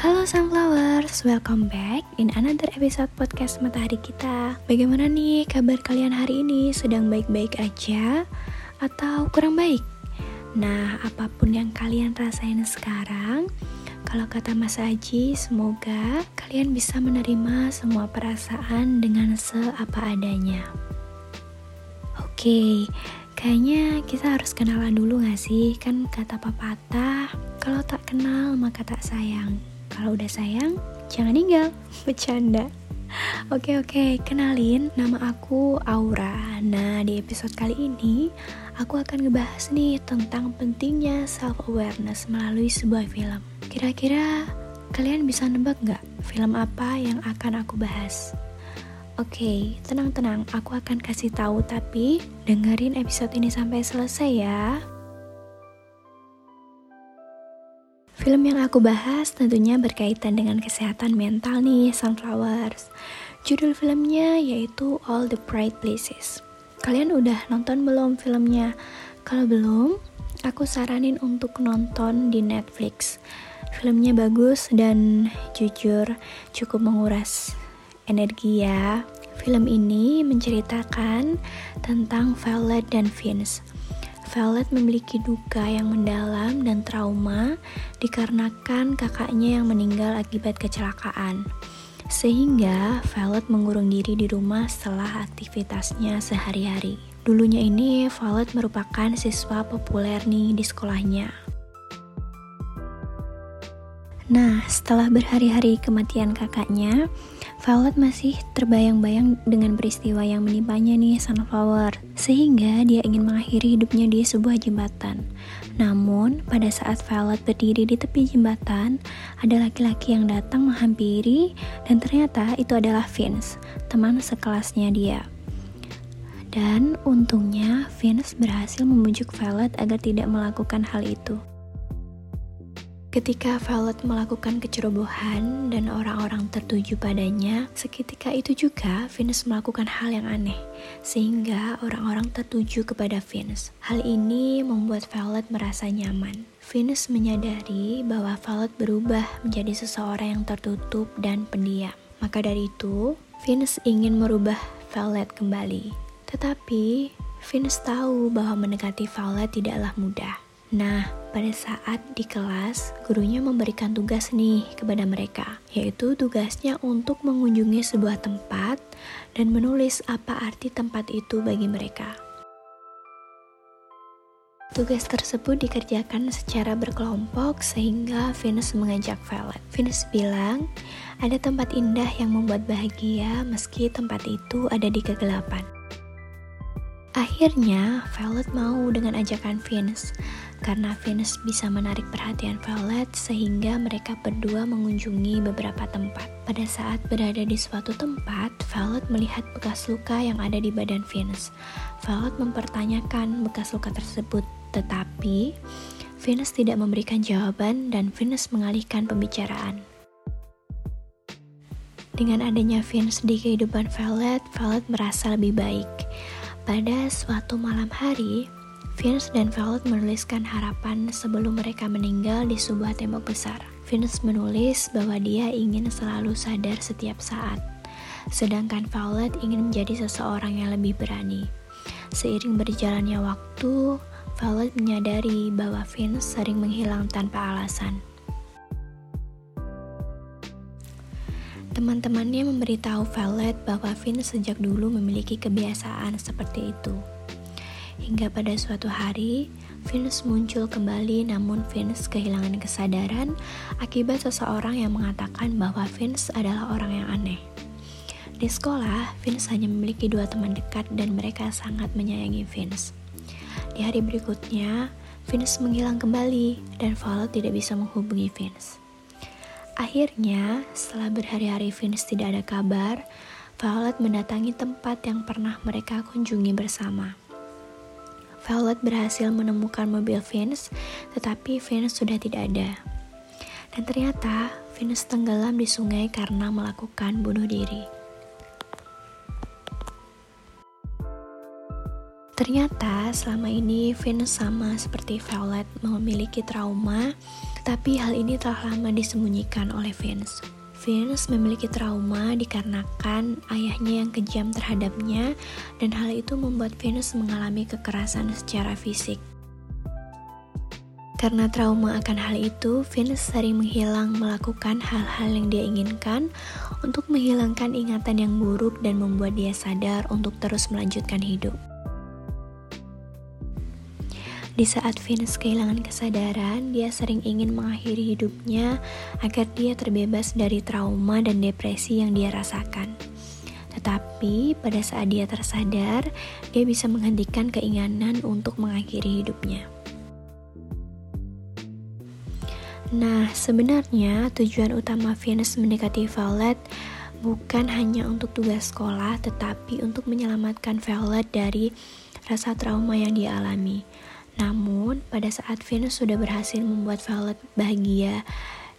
Halo Sunflowers, welcome back in another episode podcast Matahari kita. Bagaimana nih kabar kalian hari ini? Sedang baik-baik aja atau kurang baik? Nah, apa pun yang kalian rasain sekarang, kalau kata Mas Aji, semoga kalian bisa menerima semua perasaan dengan seapa adanya. Oke, kayaknya kita harus kenalan dulu gak sih? Kan kata pepatah, kalau tak kenal maka tak sayang. Kalau udah sayang, jangan tinggal. Bercanda. Oke oke, kenalin nama aku Aura. Nah, di episode kali ini aku akan ngebahas nih tentang pentingnya self awareness melalui sebuah film. Kira-kira kalian bisa nebak nggak film apa yang akan aku bahas? Oke, tenang-tenang, aku akan kasih tahu tapi dengerin episode ini sampai selesai ya. Film yang aku bahas tentunya berkaitan dengan kesehatan mental nih, Sunflowers. Judul filmnya yaitu All the Bright Places. Kalian udah nonton belum filmnya? Kalau belum, aku saranin untuk nonton di Netflix. Filmnya bagus dan jujur cukup menguras energi ya. Film ini menceritakan tentang Violet dan Vince Violet memiliki duka yang mendalam dan trauma dikarenakan kakaknya yang meninggal akibat kecelakaan. Sehingga Violet mengurung diri di rumah setelah aktivitasnya sehari-hari. Dulunya ini Violet merupakan siswa populer nih di sekolahnya. Nah, setelah berhari-hari kematian kakaknya, Violet masih terbayang-bayang dengan peristiwa yang menimpanya nih Sunflower, sehingga dia ingin mengakhiri hidupnya di sebuah jembatan. Namun, pada saat Violet berdiri di tepi jembatan, ada laki-laki yang datang menghampiri dan ternyata itu adalah Vince, teman sekelasnya dia. Dan untungnya Vince berhasil membujuk Violet agar tidak melakukan hal itu. Ketika Violet melakukan kecerobohan dan orang-orang tertuju padanya, seketika itu juga Venus melakukan hal yang aneh, sehingga orang-orang tertuju kepada Venus. Hal ini membuat Violet merasa nyaman. Venus menyadari bahwa Violet berubah menjadi seseorang yang tertutup dan pendiam. Maka dari itu, Venus ingin merubah Violet kembali. Tetapi, Venus tahu bahwa mendekati Violet tidaklah mudah. Nah, pada saat di kelas, gurunya memberikan tugas nih kepada mereka, yaitu tugasnya untuk mengunjungi sebuah tempat dan menulis apa arti tempat itu bagi mereka. Tugas tersebut dikerjakan secara berkelompok sehingga Venus mengajak Violet. Venus bilang, ada tempat indah yang membuat bahagia meski tempat itu ada di kegelapan. Akhirnya, Violet mau dengan ajakan Vince, karena Venus bisa menarik perhatian Violet sehingga mereka berdua mengunjungi beberapa tempat. Pada saat berada di suatu tempat, Violet melihat bekas luka yang ada di badan Venus. Violet mempertanyakan bekas luka tersebut, tetapi Venus tidak memberikan jawaban dan Venus mengalihkan pembicaraan. Dengan adanya Venus di kehidupan Violet, Violet merasa lebih baik. Pada suatu malam hari, Vince dan Violet menuliskan harapan sebelum mereka meninggal di sebuah tembok besar. Vince menulis bahwa dia ingin selalu sadar setiap saat, sedangkan Violet ingin menjadi seseorang yang lebih berani. Seiring berjalannya waktu, Violet menyadari bahwa Vince sering menghilang tanpa alasan. Teman-temannya memberitahu Violet bahwa Vince sejak dulu memiliki kebiasaan seperti itu. Hingga pada suatu hari, Venus muncul kembali namun Venus kehilangan kesadaran akibat seseorang yang mengatakan bahwa Venus adalah orang yang aneh. Di sekolah, Venus hanya memiliki dua teman dekat dan mereka sangat menyayangi Venus. Di hari berikutnya, Venus menghilang kembali dan Violet tidak bisa menghubungi Venus. Akhirnya, setelah berhari-hari Venus tidak ada kabar, Violet mendatangi tempat yang pernah mereka kunjungi bersama. Violet berhasil menemukan mobil Vince, tetapi Vince sudah tidak ada. Dan ternyata Vince tenggelam di sungai karena melakukan bunuh diri. Ternyata selama ini Vince sama seperti Violet memiliki trauma Tetapi hal ini telah lama disembunyikan oleh Vince. Vince memiliki trauma dikarenakan ayahnya yang kejam terhadapnya dan hal itu membuat Vince mengalami kekerasan secara fisik. Karena trauma akan hal itu, Vince sering menghilang melakukan hal-hal yang dia inginkan untuk menghilangkan ingatan yang buruk dan membuat dia sadar untuk terus melanjutkan hidup. Di saat Vince kehilangan kesadaran, dia sering ingin mengakhiri hidupnya agar dia terbebas dari trauma dan depresi yang dia rasakan. Tetapi pada saat dia tersadar, dia bisa menghentikan keinginan untuk mengakhiri hidupnya. Nah, sebenarnya tujuan utama Venus mendekati Violet bukan hanya untuk tugas sekolah, tetapi untuk menyelamatkan Violet dari rasa trauma yang dia alami. Namun, pada saat Venus sudah berhasil membuat Violet bahagia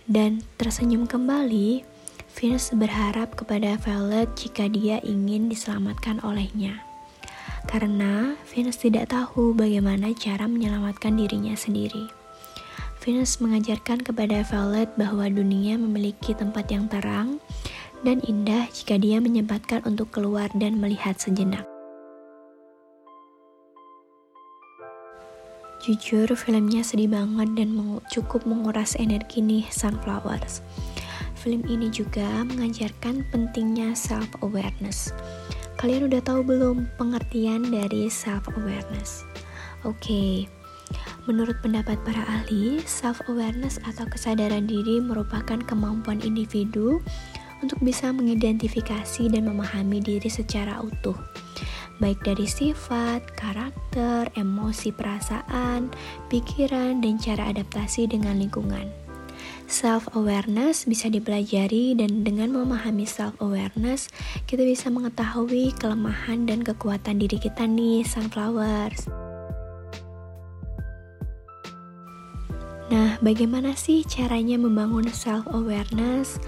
dan tersenyum kembali, Venus berharap kepada Violet jika dia ingin diselamatkan olehnya. Karena Venus tidak tahu bagaimana cara menyelamatkan dirinya sendiri. Venus mengajarkan kepada Violet bahwa dunia memiliki tempat yang terang dan indah jika dia menyempatkan untuk keluar dan melihat sejenak. Jujur, filmnya sedih banget dan cukup menguras energi nih Sunflowers. Film ini juga mengajarkan pentingnya self-awareness. Kalian udah tahu belum pengertian dari self-awareness? Oke, okay. Menurut pendapat para ahli, self-awareness atau kesadaran diri merupakan kemampuan individu untuk bisa mengidentifikasi dan memahami diri secara utuh, baik dari sifat, karakter, emosi, perasaan, pikiran, dan cara adaptasi dengan lingkungan. Self-awareness bisa dipelajari, dan dengan memahami self-awareness, kita bisa mengetahui kelemahan dan kekuatan diri kita nih, sunflowers. Nah, bagaimana sih caranya membangun self-awareness?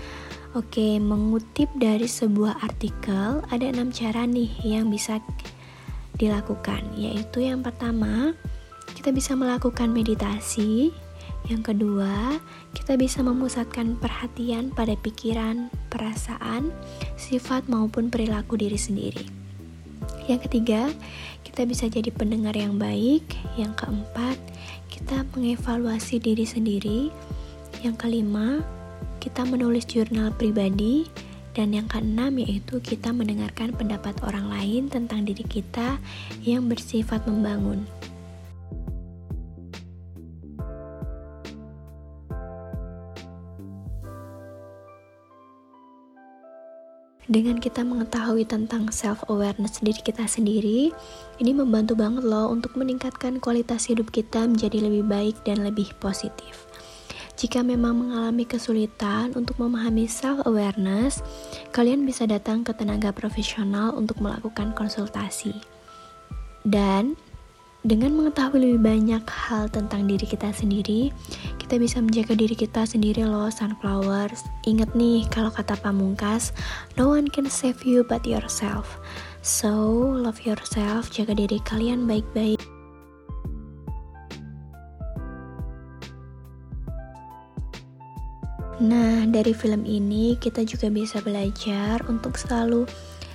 Oke, mengutip dari sebuah artikel, ada enam cara nih yang bisa dilakukan, yaitu yang pertama, kita bisa melakukan meditasi. Yang kedua, kita bisa memusatkan perhatian pada pikiran, perasaan, sifat maupun perilaku diri sendiri. Yang ketiga, kita bisa jadi pendengar yang baik. Yang keempat, kita mengevaluasi diri sendiri. Yang kelima, kita menulis jurnal pribadi. Dan yang keenam yaitu kita mendengarkan pendapat orang lain tentang diri kita yang bersifat membangun. Dengan kita mengetahui tentang self-awareness diri kita sendiri, ini membantu banget loh untuk meningkatkan kualitas hidup kita menjadi lebih baik dan lebih positif. Jika memang mengalami kesulitan untuk memahami self-awareness, kalian bisa datang ke tenaga profesional untuk melakukan konsultasi. Dan dengan mengetahui lebih banyak hal tentang diri kita sendiri, kita bisa menjaga diri kita sendiri loh, sunflowers. Ingat nih, kalau kata pamungkas, no one can save you but yourself. So, love yourself, jaga diri kalian baik-baik. Nah, dari film ini kita juga bisa belajar untuk selalu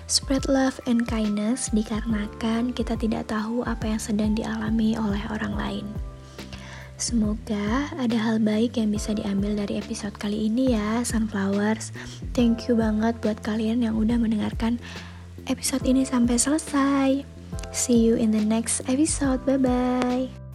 Spread love and kindness dikarenakan kita tidak tahu apa yang sedang dialami oleh orang lain. Semoga ada hal baik yang bisa diambil dari episode kali ini ya, Sunflowers. Thank you banget buat kalian yang udah mendengarkan episode ini sampai selesai. See you in the next episode. Bye bye.